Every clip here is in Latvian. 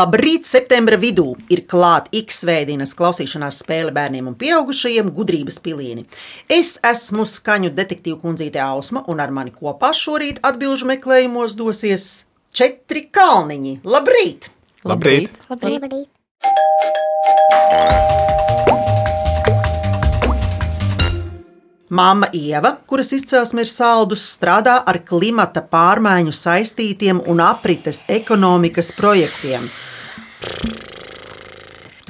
Labrīt, septembra vidū ir klāta X-veidienas klausīšanās spēle bērniem un pieaugušajiem gudrības pilieni. Es esmu skaņu detektīva kundzīte Ausma, un ar mani kopā šorīt atbilžu meklējumos dosies četri kalniņi. Labrīt! Labrīt! Labrīt. Labrīt. Māma Ieva, kuras izcelsme ir saldus, strādā ar klimata pārmaiņu saistītiem un aprites ekonomikas projektiem.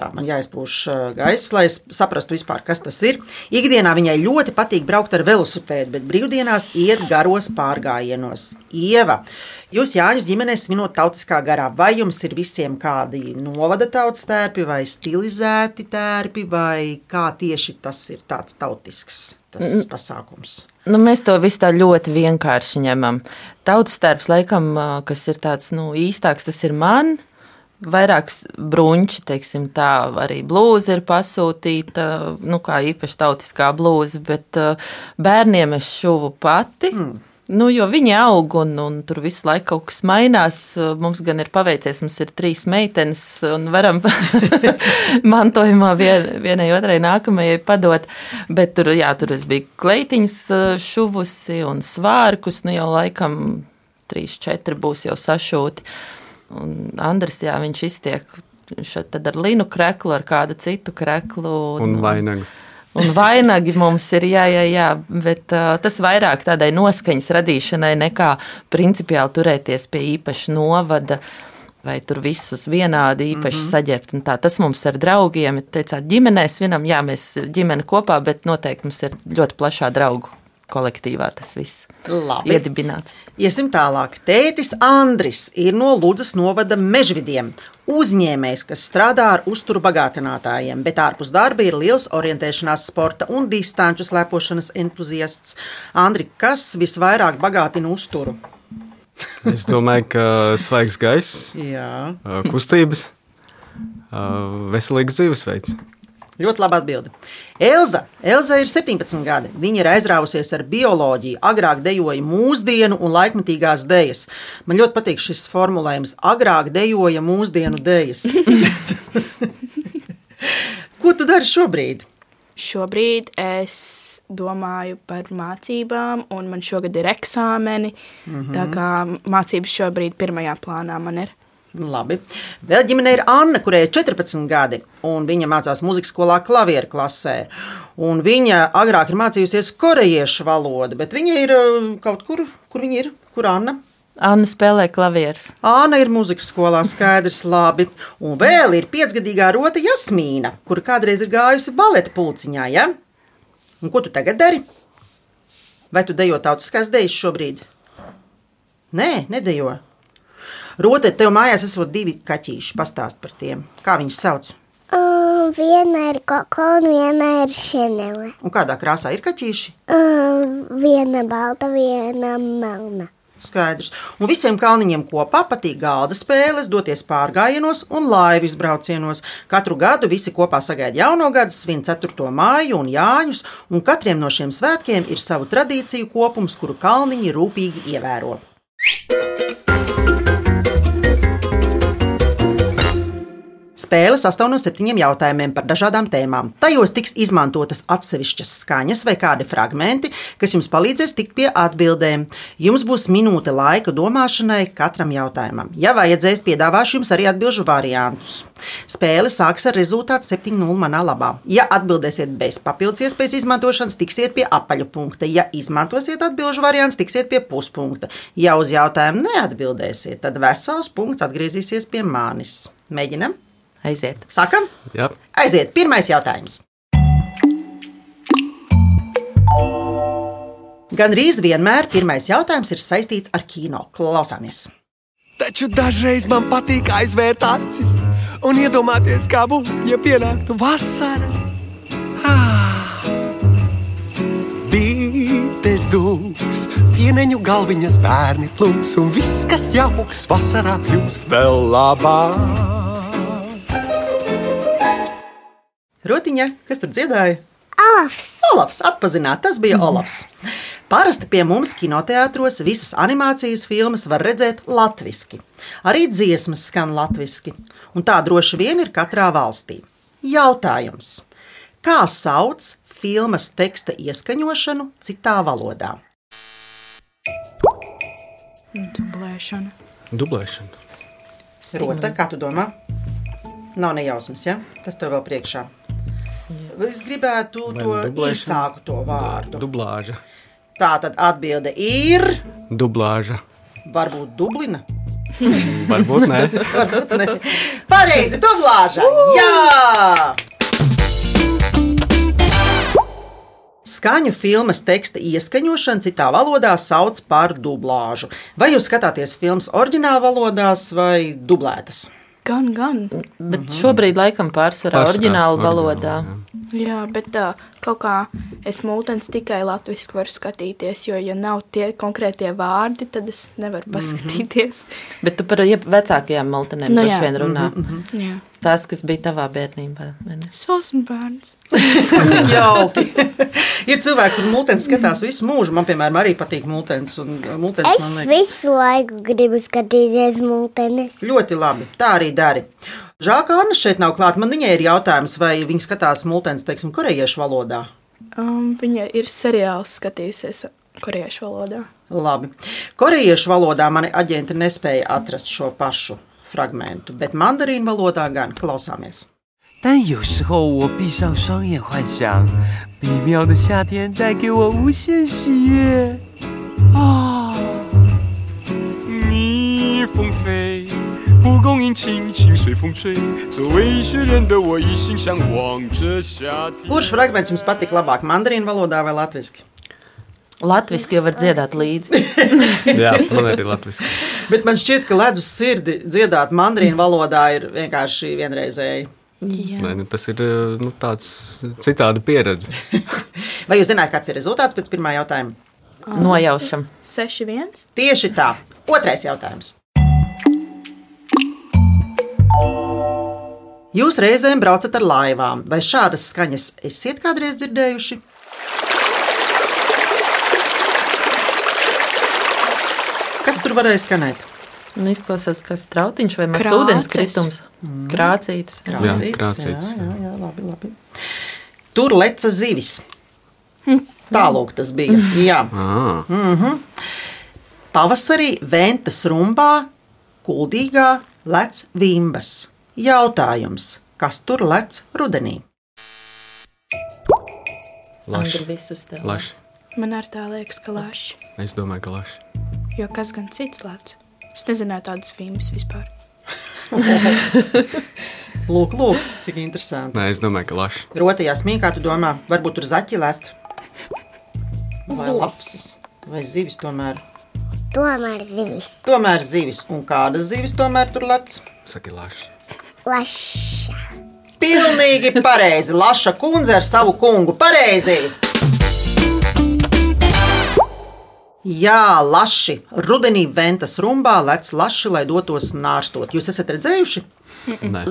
Tā man jāizpūš uh, gaiss, lai saprastu, vispār, kas tas ir. Ikdienā viņai ļoti patīk braukt ar velosipēdu, bet brīvdienās iet garos pārgājienos. Ieva, jūs Jāņus ģimenē svinot tautiskā garā, vai jums ir visiem kādi novada tautas tērpi vai stilizēti tērpi, vai kā tieši tas ir tāds tautisks tas pasākums? Nu, mēs to visu tā ļoti vienkārši ņemam. Tautas tērps, laikam, ā, kas ir tāds nu, īstāks, tas ir man. Vairāks brunči, teiksim, tā arī blūza ir pasūtīta, nu, kā īpaši tautiskā blūza, bet uh, bērniem es šuvu pati. Mm. Nu, jo viņi aug un, un tur visu laiku kaut kas mainās. Mums gan ir paveicies, mums ir trīs meitenes un varam mantojumā vien, vienai otrai nākamajai padot. Bet tur, jā, tur es biju kleitiņas eh, šuvusi un svārkus, nu jau laikam trīs, četri būs jau sašūti. Un Andris, jā, viņš iztiek šeit tad ar linu kreklu, ar kādu citu kreklu. Un vainagu. Un vainagi mums ir, jā, jā, jā bet uh, tas vairāk tādai noskaņas radīšanai nekā principiāli turēties pie īpaša novada. Vai tur visus vienādi īpaši mm -hmm. saģērbt. Un Tā, tas mums ar draugiem, teicāt, ģimenē svinam, jā, mēs ģimene kopā, bet noteikti mums ir ļoti plašā draugu kolektīvā tas viss Labi. iedibināts. Iesim tālāk. Tētis Andris ir no Ludus novada mežvidiem. Uzņēmējs, kas strādā ar uzturu bagātinātājiem, bet ārpus darba ir liels orientēšanās sporta un distanču slēpošanas entuziasts. Andri, kas visvairāk bagātina uzturu? Es domāju, ka svaigs gaiss, kustības, veselīgs dzīvesveids. Ļoti labi atbildi. Elza. Elza ir 17 gadi. Viņa ir aizrāvusies ar bioloģiju, agrāk dejoja mūsdienu un laikmatīgās dejas. Man ļoti patīk šis formulējums - agrāk dejoja mūsdienu dejas. Ko tu dari šobrīd? Šobrīd es domāju par mācībām, un man šogad ir eksāmeni. Mm -hmm. Tā kā mācības šobrīd pirmajā plānā man ir. Labi. Vēl ģimenē ir Anna, kurai ir 14 gadi, un viņa mācās muzikas skolā, klavieru klasē. Un viņa agrāk ir mācījusies korejiešu valodu, bet viņa ir uh, kaut kur, kur viņa ir, kur Anna. Anna spēlē klavierus. Anna ir muzikas skolā, skaidrs, labi. Un vēl ir piecgadīgā rota Jasmīna, kura kādreiz ir gājusi baleta pulciņā. Ja? Un ko tu tagad dari? Vai tu dejo tautiskās dejas šobrīd? Nē, nedejo. Rote, tev mājās esot divi kaķīši. Pastāst par tiem. Kā viņus sauc? Um, viena ir koko un viena ir šenele. Un kādā krāsā ir kaķīši? Um, viena balta, viena melna. Skaidrs. Un visiem kalniņiem kopā patīk galda spēles, doties pārgājienos un laivu izbraucienos. Katru gadu visi kopā sagaida jauno gadu, svin 4. māju un jāņus, un katriem no šiem svētkiem ir savu tradīciju kopums, kuru kalniņi rūpīgi ievēro. Spēle sastāv no septiņiem jautājumiem par dažādām tēmām. Tajos tiks izmantotas atsevišķas skaņas vai kādi fragmenti, kas jums palīdzēs tikt pie atbildēm. Jums būs minūte laika domāšanai katram jautājumam. Ja vajadzēs, piedāvāšu jums arī atbildžu variantus. Spēle sāks ar rezultātu 7-0 manā labā. Ja atbildēsiet bez papildus iespējas izmantošanas, tiksiet pie apaļu punkta. Ja izmantosiet atbildžu variantus, tiksiet pie puspunkta. Ja uz jautājumu neatbildēsiet, tad vesels punkts atgriezīsies pie manis. Mēģinam! Aiziet. Sākam! Jā, Aiziet, pirmais jautājums. Gan arī vienmēr pirmais jautājums ir saistīts ar kino. Klausāmies! Taču dažreiz man patīk aizvērt acis un iedomāties, kā būtu, ja pienāktu vasara. Ah. Bītes dūks, pieneņu galviņas bērni plūks, un viss, kas jauks vasarā, kļūst vēl labāk. Rotiņa, kas tur dziedāja? Olafs. Olafs, atpazināt, tas bija Olafs. Parasti pie mums kinoteātros visas animācijas filmas var redzēt latviešu. Arī dziesmas skan latviešu, un tā droši vien ir katrā valstī. Jautājums: Kā sauc filmas teksta ieskaņošanu citā valodā? Dublēšana. Dublēšana. Rota, kā tu domā? Nav nejausmas, ja? Tas tev vēl priekšā. Es gribētu to īsāku to vārdu. Dublāža. Tā tad atbilde ir Dublāža. varbūt Dublina. Varbūt nē. Varbūt ne. Pareizi, dublāža! Jā! Skaņu filmas teksta ieskaņošanu citā valodā sauc par dublāžu. Vai jūs skatāties filmas oriģinālā valodās vai dublētas? Gan, gan. Bet šobrīd laikam pārsvarā Pārsvarā oriģināla, valodā. jā. Jā, bet tā, kaut kā es mūtens tikai latviešu varu skatīties, jo, ja nav tie konkrētie vārdi, tad es nevaru paskatīties. Bet tu par jeb- vecākajām maltenēm Nu jā. vien runā. Jā, Tās, kas bija tavā bērnībā. vai ne? es esmu bērns. Cik jauki. ir cilvēki, kuriem mūtens skatās visu mūžu. Man, piemēram, arī patīk mūtens. un Mūtens, Es liekas, visu laiku gribu skatīties mūtenes. ļoti labi. Tā arī dari. Žēl, ka Anna šeit nav klāta. Man viņai ir jautājums, vai viņa skatās mūtens, teiksim, korejiešu valodā. Um, viņa ir seriāls skatījusies korejiešu valodā. Labi. Korejiešu valodā mani aģenti nespēja atrast šo pašu fragment, bet mandarīnu valodā gan klausāmies. 但有时候我闭上双眼，幻想美妙的夏天带给我无限喜悦啊！ 蒲公英轻轻随风吹。作为学人的我，一心向往着夏天。 Kurš fragments jums patīk labāk, mandarīnu valodā vai latviešu? Latvijasiski jau var dziedāt līdzi. Jā, man arī latviešu. Bet man šķiet, ka ledus sirdi dziedāt mandarīnu valodā ir vienkārši vienreizēji. Nē, nu, tas ir eh, nu, tāds citāda pieredze. Vai jūs zināt, kāds ir rezultāts pēc pirmā jautājuma? Nojaušam. 6-1. Tieši tā. Otrais jautājums. Jūs reizēm braucat ar laivām, vai šādas skaņas esat kādreiz dzirdējuši? Kas tur varēja skanēt? Nu, izklausās, kas trautiņš vai mazs ūdens kritums. Krācītis. jā. Krācīts, krācīts, jā, jā, jā, labi, labi. Tur leca zivis. Tālāk tas bija. Jā. Ah, Pavasarī ventas rumbā, kuldīgā lec vimbas. Jautājums, kas tur lec rudenī? laši. Man arī tā liekas, ka laši. Es domāju, ka laši. Jo kas gan cits lēts? Es nezināju tādas filmas vispār. Lūk, lūk, cik interesanti. Nē, es domāju, ka laši. Rotajā smīkā tu domā, varbūt tur zaķi lec. Vai lapsas, vai zivis tomēr. Tomēr zivis. Tomēr zivis. Un kādas zivis tomēr tur lec? Saki laši. Laša. Pilnīgi pareizi. Laša kundze ar savu kungu. Pareizi! Jā, laši. Rudenī ventas rumbā lec laši, lai dotos nārstot. Jūs esat redzējuši? Nē,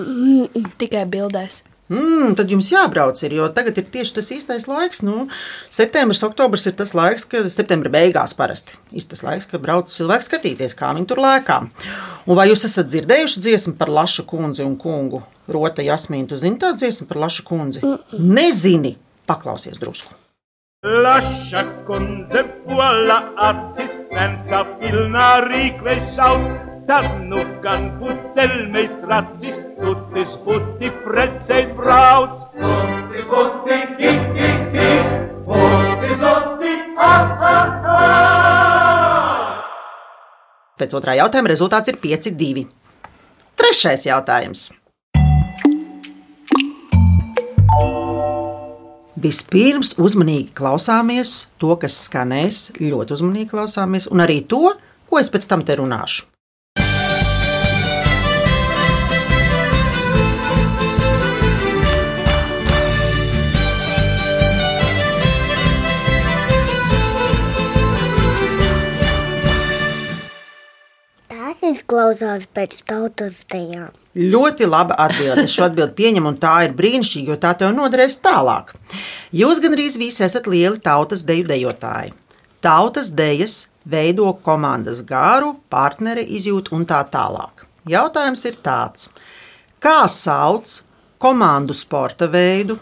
Tikai bildēs. Mm, tad jums jābrauc, ir, jo tagad ir tieši tas īstais laiks. Nu, septembris, oktobris ir tas laiks, kad septembra beigās parasti ir tas laiks, kad brauc cilvēki skatīties, kā viņi tur lēkā. Un vai jūs esat dzirdējuši dziesmu par Lašu kundzi un kungu? Rota Jasmīna, tu zini tādu dziesmu par Lašu kundzi? Nezini, paklausies drusku. Lascia con te vuole assistenza filna riquesciaut Tannukan putelmei trazis tutti sputti prezze e brauts Tutti putti chi chi chi Putti tutti ah ah ah Pēc otrā jautājuma rezultāts ir 5-2. Trešais jautājums. Vispirms uzmanīgi klausāmies to, kas skanēs, ļoti uzmanīgi klausāmies, un arī to, ko es pēc tam te runāšu. Izklausās pēc tautas dejām. Ļoti laba atbilde. Šo atbildi pieņemu, un tā ir brīnišķīga, jo tā tev noderēs tālāk. Jūs gandrīz visi esat lieli tautas deju dejotāji. Tautas dejas veido komandas gāru, partneri izjūt un tā tālāk. Jautājums ir tāds, kā sauc komandu sporta veidu,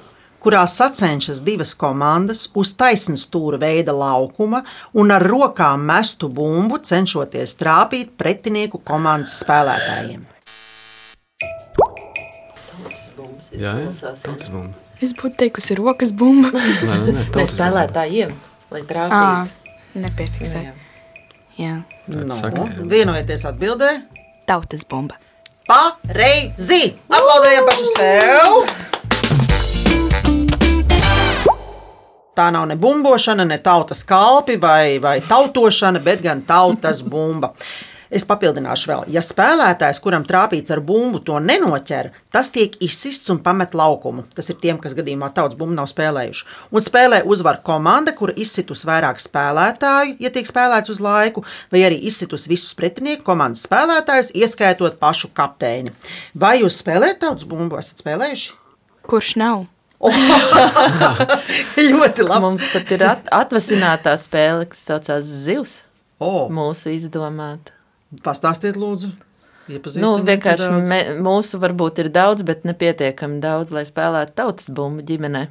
kurā sacenšas divas komandas uz taisnas stūra veida laukuma un ar rokām mestu bumbu, cenšoties trāpīt pretinieku komandas spēlētājiem. Jā, jā. Es būtu teikusi, rokas bumba. Nē, nē, nē spēlētājiem, lai trāpītu. nepiefiksē. Jā. Jā, No, jā. vienojieties atbildē. tautas bumba. Pareizi! Aplaudējam pašu sev! Tā nav ne bumbošana, ne tautas kalpi vai, vai tautošana, bet gan tautas bumba. Es papildināšu vēl, ja spēlētājs, kuram trāpīts ar bumbu, to nenoķer, tas tiek izsists un pamet laukumu. Tas ir tiem, kas gadījumā tautas bumbu nav spēlējuši. Un spēlē uzvar komanda, kura izsitus vairāk spēlētāju, ja tiek spēlēts uz laiku, vai arī izsitus visus pretinieku komandas spēlētājus, ieskaitot pašu kapteini. Vai jūs spēlējat tautas bumbu? Esat spēlējuši? Kurš nav? Ļoti labi. Mums pat ir at atvasinātā spēle, kas saucās Zivs. Oh, Mūsu izdomāta. pastāstiet, lūdzu. Nu, vienkārši me, mūsu varbūt ir daudz, bet nepietiekami daudz, lai spēlētu tautas bumbu ģimenē.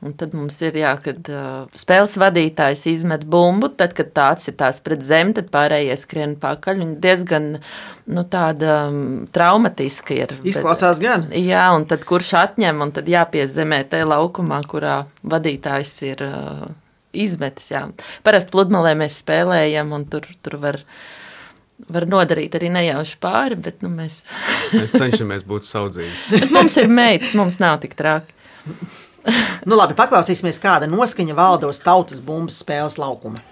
Un tad mums ir jā, kad uh, spēles vadītājs izmet bumbu, tad, kad tā atsitās pret zemi, tad pārējie skrien pakaļ. Un diezgan nu, tāda um, traumatiska ir. Izklausās gan. Jā, un tad kurš atņem, un tad jāpiezemē tajā laukumā, kurā vadītājs ir uh, izmetis. Jā. Parasti pludmalē mēs spēlējam, un tur, tur var, var nodarīt arī nejauši pāri, bet nu, mēs, Mēs cenšamies būt saudzīgi. bet mums ir meitas, mums nav tik traki. Nu, labi, paklausīsimies, kāda noskaņa valda uz tautas bumbas spēles laukuma.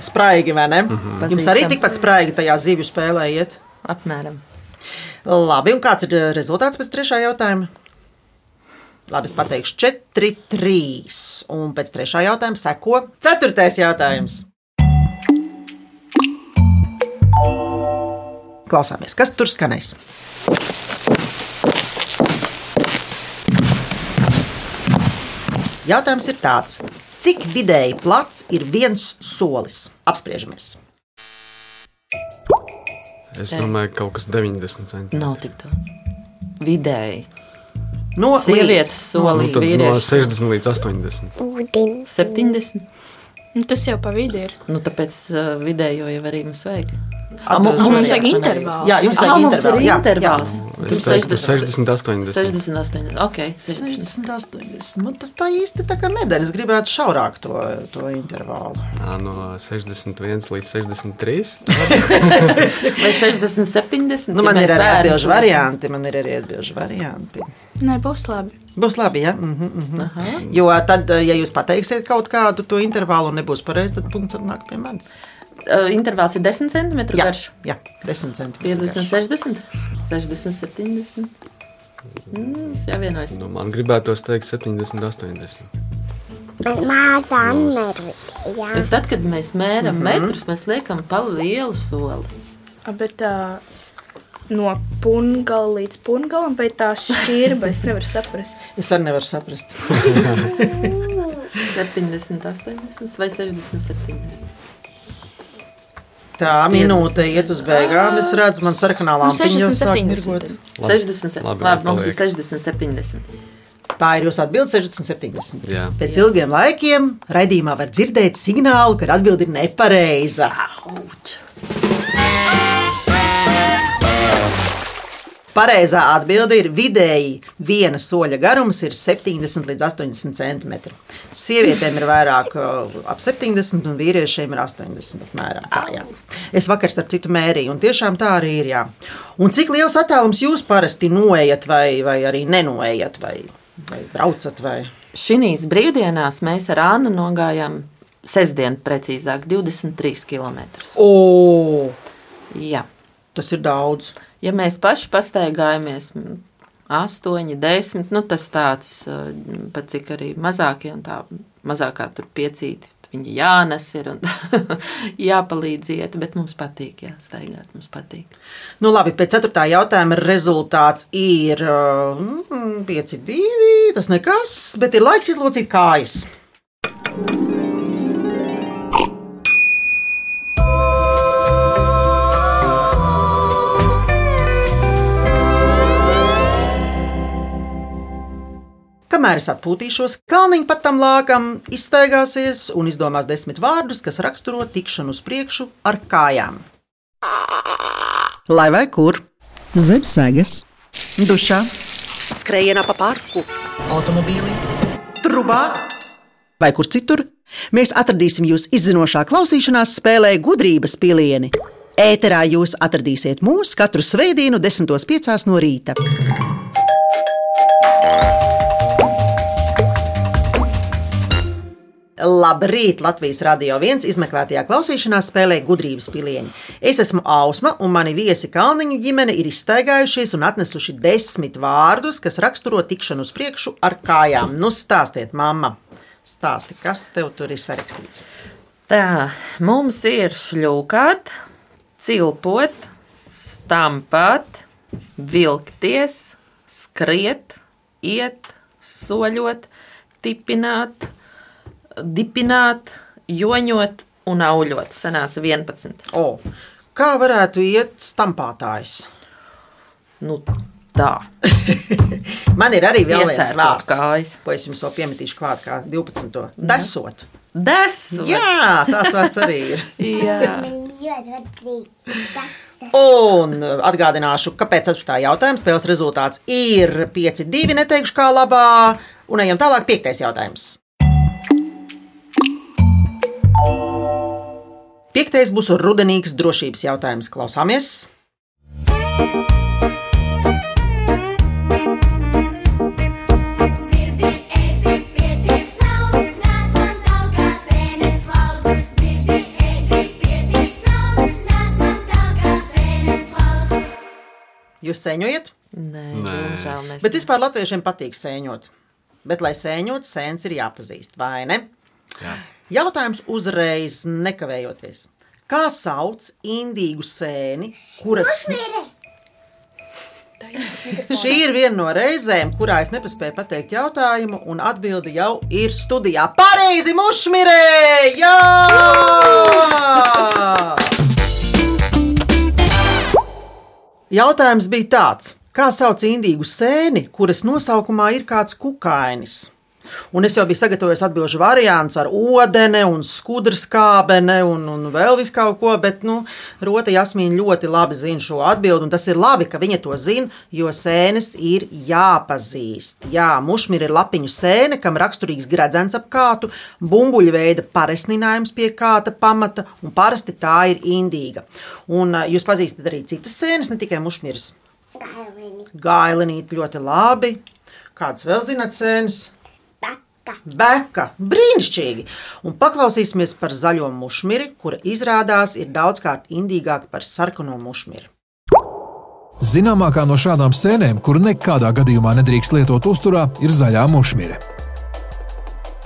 Spraigi, vai ne? Mm -hmm. Jums arī tikpat spraigi tajā zivju spēlē iet. Apmēram. Labi, un kāds ir eh, rezultāts pēc trešā jautājuma? Labi, es pateikšu 4, 3. Un pēc trešā jautājuma seko ceturtais jautājums. Klausāmies, kas tur skanēs. Jautājums ir tāds, cik vidēji plats ir viens solis? Apspriežamies. Es domāju, ka kaut kas 90 centimetri. Nav tik daudz. Vidēji. No Sievietes līdz- Nu, solis, tad no vīrieši 60 līdz 80. Ūdens. 70. Nu, tas jau pa vidu ir. Nu, tāpēc uh, vidējo jau arī mums vajag. Atbildes mums Mums vajag jā, intervālu. Jā, jums Ah, vajag mums ir intervāli, jā, intervāls. Es teiktu 60, 80. 60, 80. Ok, 60. 60, 80. Man tas tā īsti tā kā nedēļa. Es gribētu šaurāk to, to intervālu. Jā, no 61 līdz 63. Vai 60, 70? Nu, ja man ir arī liekam? varianti. Man ir arī atbildžu varianti. Nē, būs labi. Būs labi, ja? Mm -hmm, mm -hmm. Jo tad, ja jūs pateiksiet kaut kādu to intervālu un nebūs pareizi, tad punkts nāk pie manis. Uh, intervāls ir 10 cm Jā, garš. jā 10 centimetri. 50, 60, 60, 70. Mm, mums jāvienojas. Nu, man gribētos teikt 70, 80. Mazā mērķa. Jā. Tad, kad mēs mēram mm -hmm. metrus, mēs liekam pa lielu soli. A, Bet tā no pungala līdz pungalam, vai tā šķirba, es nevaru saprast. Es arī nevaru saprast. 70, 80 vai 60, 70. Tā minūte iet uz beigām. Es redzu, man sarkanā Nu, lampiņa jau 60, sāk 70. mirgot. 60, labi, labi, mums ir paliek. 60, 70. Tā ir jūsu atbilde 60, 70. Jā. Pēc ilgiem laikiem raidījumā var dzirdēt signālu, ka atbilde ir nepareiza. Auč. Pareizā atbilde ir vidēji viena soļa garums ir 70 līdz 80 cm. Sievietēm ir vairāk uh, ap 70, un vīriešiem ir 80 apmēram. Tā, jā. es vakar starp citu mērīju, un tiešām tā arī ir. Jā. Un cik liels attālums jūs parasti noejat, vai, vai arī nenoejat, vai, vai braucat? Vai? Šīs brīvdienās mēs ar Annu nogājām sestdien, precīzāk, 23 km. O, Jā. Tas ir daudz. Ja mēs paši pastaigājamies, 8, 10, nu tas tāds, pat cik arī mazākie un tā mazākā tur piecīti, viņi jānes ir un jāpalīdz iet, bet mums patīk, jā, staigāt, mums patīk. Nu, labi, pēc ceturtā jautājuma rezultāts ir mm, 5-2. Tas nekas, bet ir laiks izlocīt kājas. Kamēr es atpūtīšos, Kalniņš pat tam lākam izstaigāsies un izdomās desmit vārdus, kas raksturo tikšanu uz priekšu ar kājām. Lai vai kur? Zem sēgas, Dušā, skrējienā pa parku, automobīlī, trubā vai kur citur. Mēs atradīsim jūs izzinošā klausīšanās spēlē gudrības pilieni. Ēterā jūs atradīsiet mūs katru svētdienu, 10.5. no rīta. Labrīt! Latvijas Rādio 1 izmeklētajā klausīšanās spēlē gudrības pilieni. Es esmu Ausma, un mani viesi Kalniņu ģimene ir izstaigājušies un atnesuši desmit vārdus, kas raksturo tikšanu uz priekšu ar kājām. Nu, stāstiet, mamma! Stāsti, kas tev tur ir sarakstīts? Tā, mums ir šļūkāt, cilpot, stampāt, vilkties, skriet, iet, soļot, tipināt, dipināt, joņot un auļot. Sanāca 11. O, kā varētu iet stampātājs? Nu, tā. Man ir arī vēl viens vārds, kājas. ko es jums vēl piemetīšu klāt, kā 12. Desot. Desu! Jā, tāds vārds arī ir. Jā. Un atgādināšu, kāpēc 4. jautājuma spēles rezultāts ir 5-2. Neteikšu, kā labā. Un ejam tālāk, 5. jautājums. Piektais būs rudenīgs drošības jautājums. Klausāmies! Jūs sēņojat? Nē, diemžēl mēs. Bet vispār latviešiem patīk sēņot. Bet, lai sēņot, sēnes ir jāpazīst, vai ne? Jā. Jautājums uzreiz, nekavējoties. Kā sauc indīgu sēni, kuras Šī ir viena no reizēm, kurā es nepaspēju pateikt jautājumu, un atbildi jau ir studijā. Pareizi, mušmirē! Jā! Jautājums bija tāds, kā sauc indīgu sēni, kuras nosaukumā ir kāds kukainis? Un es jau biju sagatavojis atbildžu variants ar ūdeni, un skudras kābene, un, un vēl visu kaut ko, bet, nu, Rota Jasmīna ļoti labi zina šo atbildi, un tas ir labi, ka viņa to zina, jo sēnes ir jāpazīst. Jā, mušmīra ir lapiņu sēne, kam raksturīgs gredzens ap kātu, bumbuļu veida paresninājums pie kāta pamata, un parasti tā ir indīga. Un jūs pazīstat arī citas sēnes, ne tikai mušmīras. Gailenīt ļoti labi. Kāds vēl zināt sēnes? Beka, brīnišķīgi! Un paklausīsimies par zaļo mušmiri, kura izrādās ir daudzkārt indīgāka par sarkano mušmiri. Zināmākā no šādām sēnēm, kur nekādā gadījumā nedrīkst lietot uzturā, ir zaļā mušmire.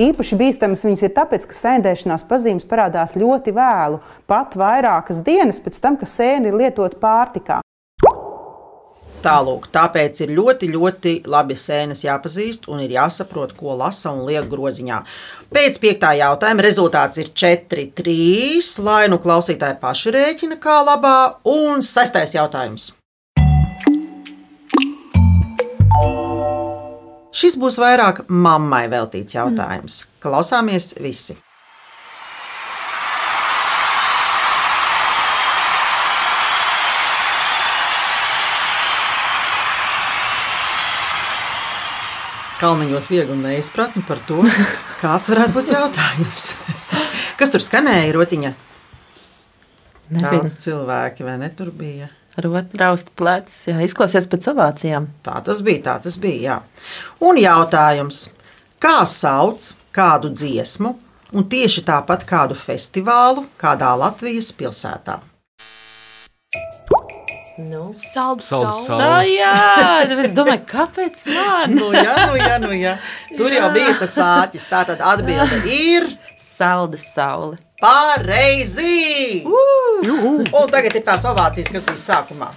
Īpaši bīstamas viņas ir tāpēc, ka sēdēšanās pazīmes parādās ļoti vēlu, pat vairākas dienas pēc tam, kad sēne ir lietota pārtikā. Tālūk, tāpēc ir ļoti, ļoti labi sēnes jāpazīst un ir jāsaprot, ko lasa un liek groziņā. Pēc piektā jautājuma rezultāts ir 4-3, lai nu klausītāji paši rēķina, kā labā, un sestais jautājums. Šis būs vairāk mammai veltīts jautājums. Klausāmies visi! Kalniņos viegli neizpratni par to, kāds varētu būt jautājums. Kas tur skanēja, rotiņa? Nezinu. Daudz cilvēki, vai ne tur bija? Raust plecus, jā, izklausies pēc ovācijām. Tā tas bija, tā tas bija. Jā. Un jautājums, kā sauc kādu dziesmu, un tieši tāpat kādu festivālu kādā Latvijas pilsētā? Nu. Saldus Saldus saules. saules. Tā, jā, es domāju, kāpēc man? Nu, jā, nu, jā, nu, jā. Tur jau bija tas sāķis. Tā tad atbilde ir Salda saule. Pareizi! Un tagad ir tās ovācijas, kas bija sākumā.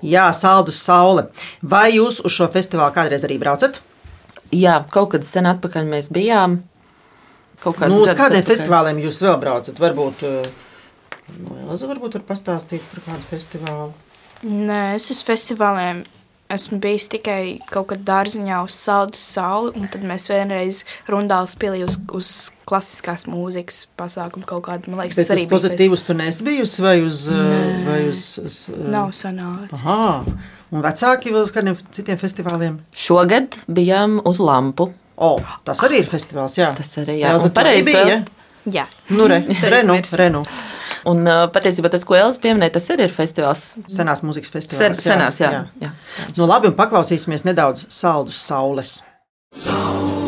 Jā, saldus saule. Vai jūs uz šo festivālu kādreiz arī braucat? Jā, kaut kad sen atpakaļ mēs bijām. Kaut Nu, uz kādiem festivāliem jūs vēl braucat? Varbūt, uh, Elza varbūt var pastāstīt par kādu festivālu. Nē, es uz festivāliem esmu bijis tikai kaut kad dārziņā uz saldu sauli, un tad mēs vienreiz rundāls pilī uz, uz klasiskās mūzikas pasākumu kaut kādu, man liekas, Bet arī uz bija pozitīvus tu nesi bijusi vai uz... Nē. Vai uz, uz uh, Nav sanācis. Aha. Un vecāki vēl uz kādiem citiem festivāliem? Šogad bijām uz lampu. O, tas arī ir festivāls, jā. Tas arī jā. Elza, Un pareizi biji, tu, ja? Jā. Nu, re, Es renu, aizmirsu. renu. Un patiesībā tas, ko Elsa pieminēja, tas arī ir festivāls. Senās mūzikas Sen, festivāls. senās, jā. jā. jā. Nu, labi, un paklausīsimies nedaudz saldus saules. Sauli,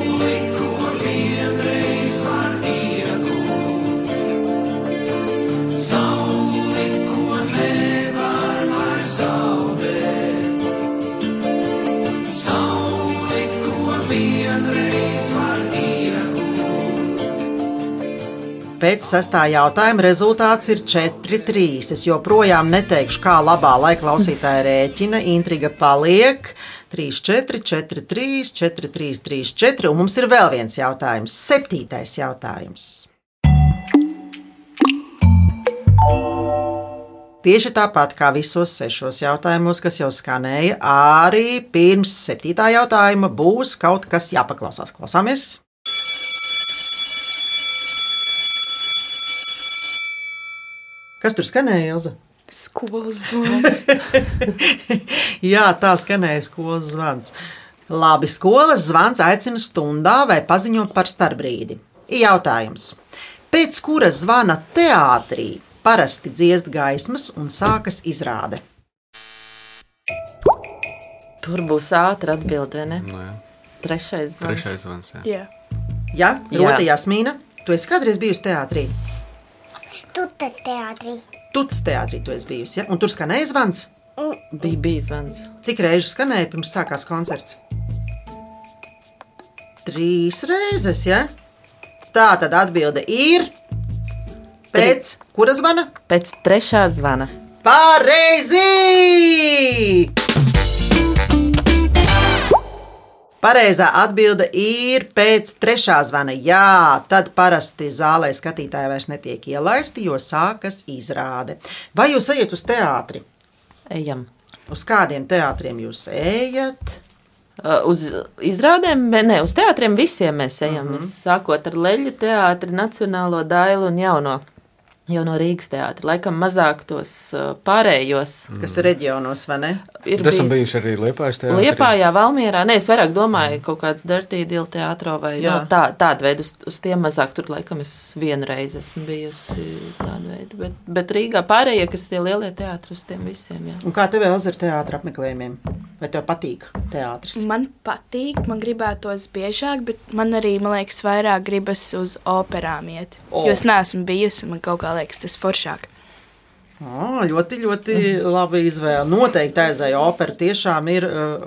Pēc sestā jautājuma rezultāts ir 4-3. Es joprojām neteikšu, kā labā laika klausītāja rēķina. Intriga paliek 3-4, 4-3, 4-3, 3-4. Un mums ir vēl viens jautājums. Septītais jautājums. Tieši tāpat kā visos sešos jautājumos, kas jau skanēja, arī pirms septītā jautājuma būs kaut kas jāpaklausās. Klausāmies! Kas tur skanēja, Ilza? Skolas zvans. Jā, tā skanēja skolas zvans. Labi, skolas zvans aicina stundā vai paziņo par starpbrīdi. Jautājums. Pēc kura zvana teātrī parasti dziest gaismas un sākas izrāde? Tur būs ātra atbilde, vai ne? Nē. Trešais zvans. Trešais zvans. Jā. Jā. Jā, Jā. Rota Jasmīna, tu esi kādreiz bijusi teātrī? Tu tas teātrī. Tu tas teātrī tu esi bijusi, ja? un tur skanēja zvans. Bija bijis zvans. Cik reizes skanēja pirms sākās koncerts? Trīs reizes, ja? Tā tad atbilde ir. Pēc kuras zvana? Pēc trešā zvana. Pareizi! Pareizā atbilde ir pēc trešā zvana. Jā, tad parasti zālē skatītāji vairs netiek ielaisti, jo sākas izrāde. Vai jūs ejat uz teātri? Ejam. Uz kādiem teātriem jūs ejat? Uh, Uz izrādēm, ne uz teātriem visiem mēs ejam. Uh -huh. Mēs sākot ar Leļu teātri, Nacionālo dailu un jauno. Jau no Rīgas teātra. Laikam mazāk tos uh, pārējos. Kas ir reģionos, vai ne? Ir Esam bijis- bijuši arī Liepājas teātrī. Liepājā, Valmierā. Nē, es vairāk domāju, kaut kāds Dirtīdila teātrā vai Jā. no, tā, tāda veida. Uz, uz tiem mazāk tur laikam es vienreiz esmu bijusi tāda veida. Bet, bet Rīgā pārējie, kas tie lielie teātri, uz tiem visiem. Jā. Un kā tev vēl ir teātris apmeklējumiem? Vai tev patīk teātris? Man patīk, man gribētos biežāk, bet man arī, man liekas, vairāk gribas uz operām iet. Oh. Jo es neesmu bijusi, man kaut kā liekas tas foršāk. Oh, ļoti, ļoti labi izvēle. Noteikti aizēja opera. Tiešām ir uh,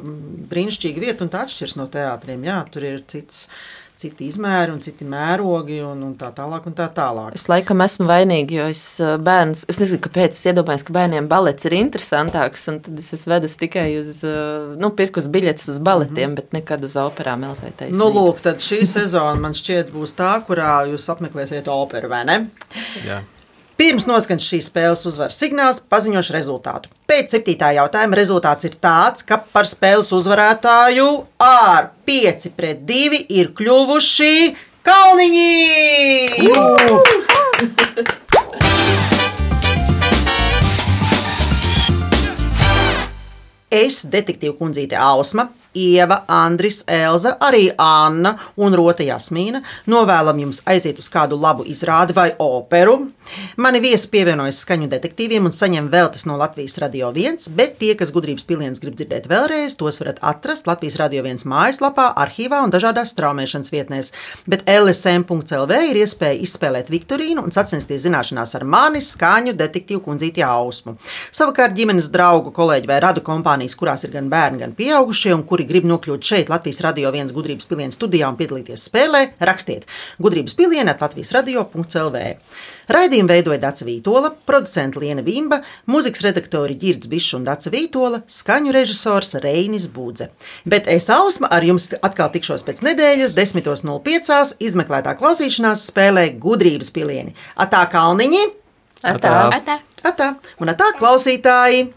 brīnišķīga vieta un tā atšķiras no teātriem. Jā, tur ir cits. Citi izmēri un citi mērogi, un, un tā tālāk. Un tā tālāk. Es laikam esmu vainīga, jo es bērnus, es nezinu, kāpēc. Es iedomājos, ka bērniem balets ir interesantāks, un tad es esmu vedus tikai uz, nu, pirkus biļetes uz baletiem, mm -hmm. bet nekad uz operām Elzai Nu, lūk, tad šī sezona man šķiet būs tā, kurā jūs apmeklēsiet operu, vai ne? Jā. Pirms noskan šīs spēles uzvaras signāls, paziņošu rezultātu. Pēc septītā jautājuma rezultāts ir tāds, ka par spēles uzvarētāju ar 5 pret 2 ir kļuvuši Kalniņi! Es, detektīva kundzīte Ausma, Ieva, Andris, Elza, arī Anna un Rota Jasmīna novēlam jums aiziet uz kādu labu izrādi vai operu. Mani viesi pievienojas skaņu detektīviem un saņem veltes no Latvijas Radio 1, bet tie, kas gudrības piliens grib dzirdēt vēlreiz, tos varat atrast Latvijas Radio 1 mājaslapā, arhīvā un dažādās straumēšanas vietnēs. Bet LSM.CLV ir iespēja izspēlēt Viktorīnu un sacensties zināšanās ar mani, skaņu detektīvu kundzīti Ausmu. Savukārt ģimenes draugu, kolēģi vai radu kompānijas, kurās ir gan bērni, gan pieaugušie, un kuri grib nokļūt šeit, Latvijas radio viens gudrības pilienas studijā un piedalīties spēlē, rakstiet gudrības pilienē, Latvijas radio.clv. Raidījumu veidoja Dāca Vītola, producents Liena Vimba, mūzikas redaktori Girds Bišs un Dāca Vītola, skaņu režisors Reinis Budze. Bet es Ausma ar jums atkal tikšos pēc nedēļas, 10.05. izmeklētā klausīšanās spēlē gudrības pilieni. Atā kalniņi! Atā. Atā. Atā. Un atā klausītāji!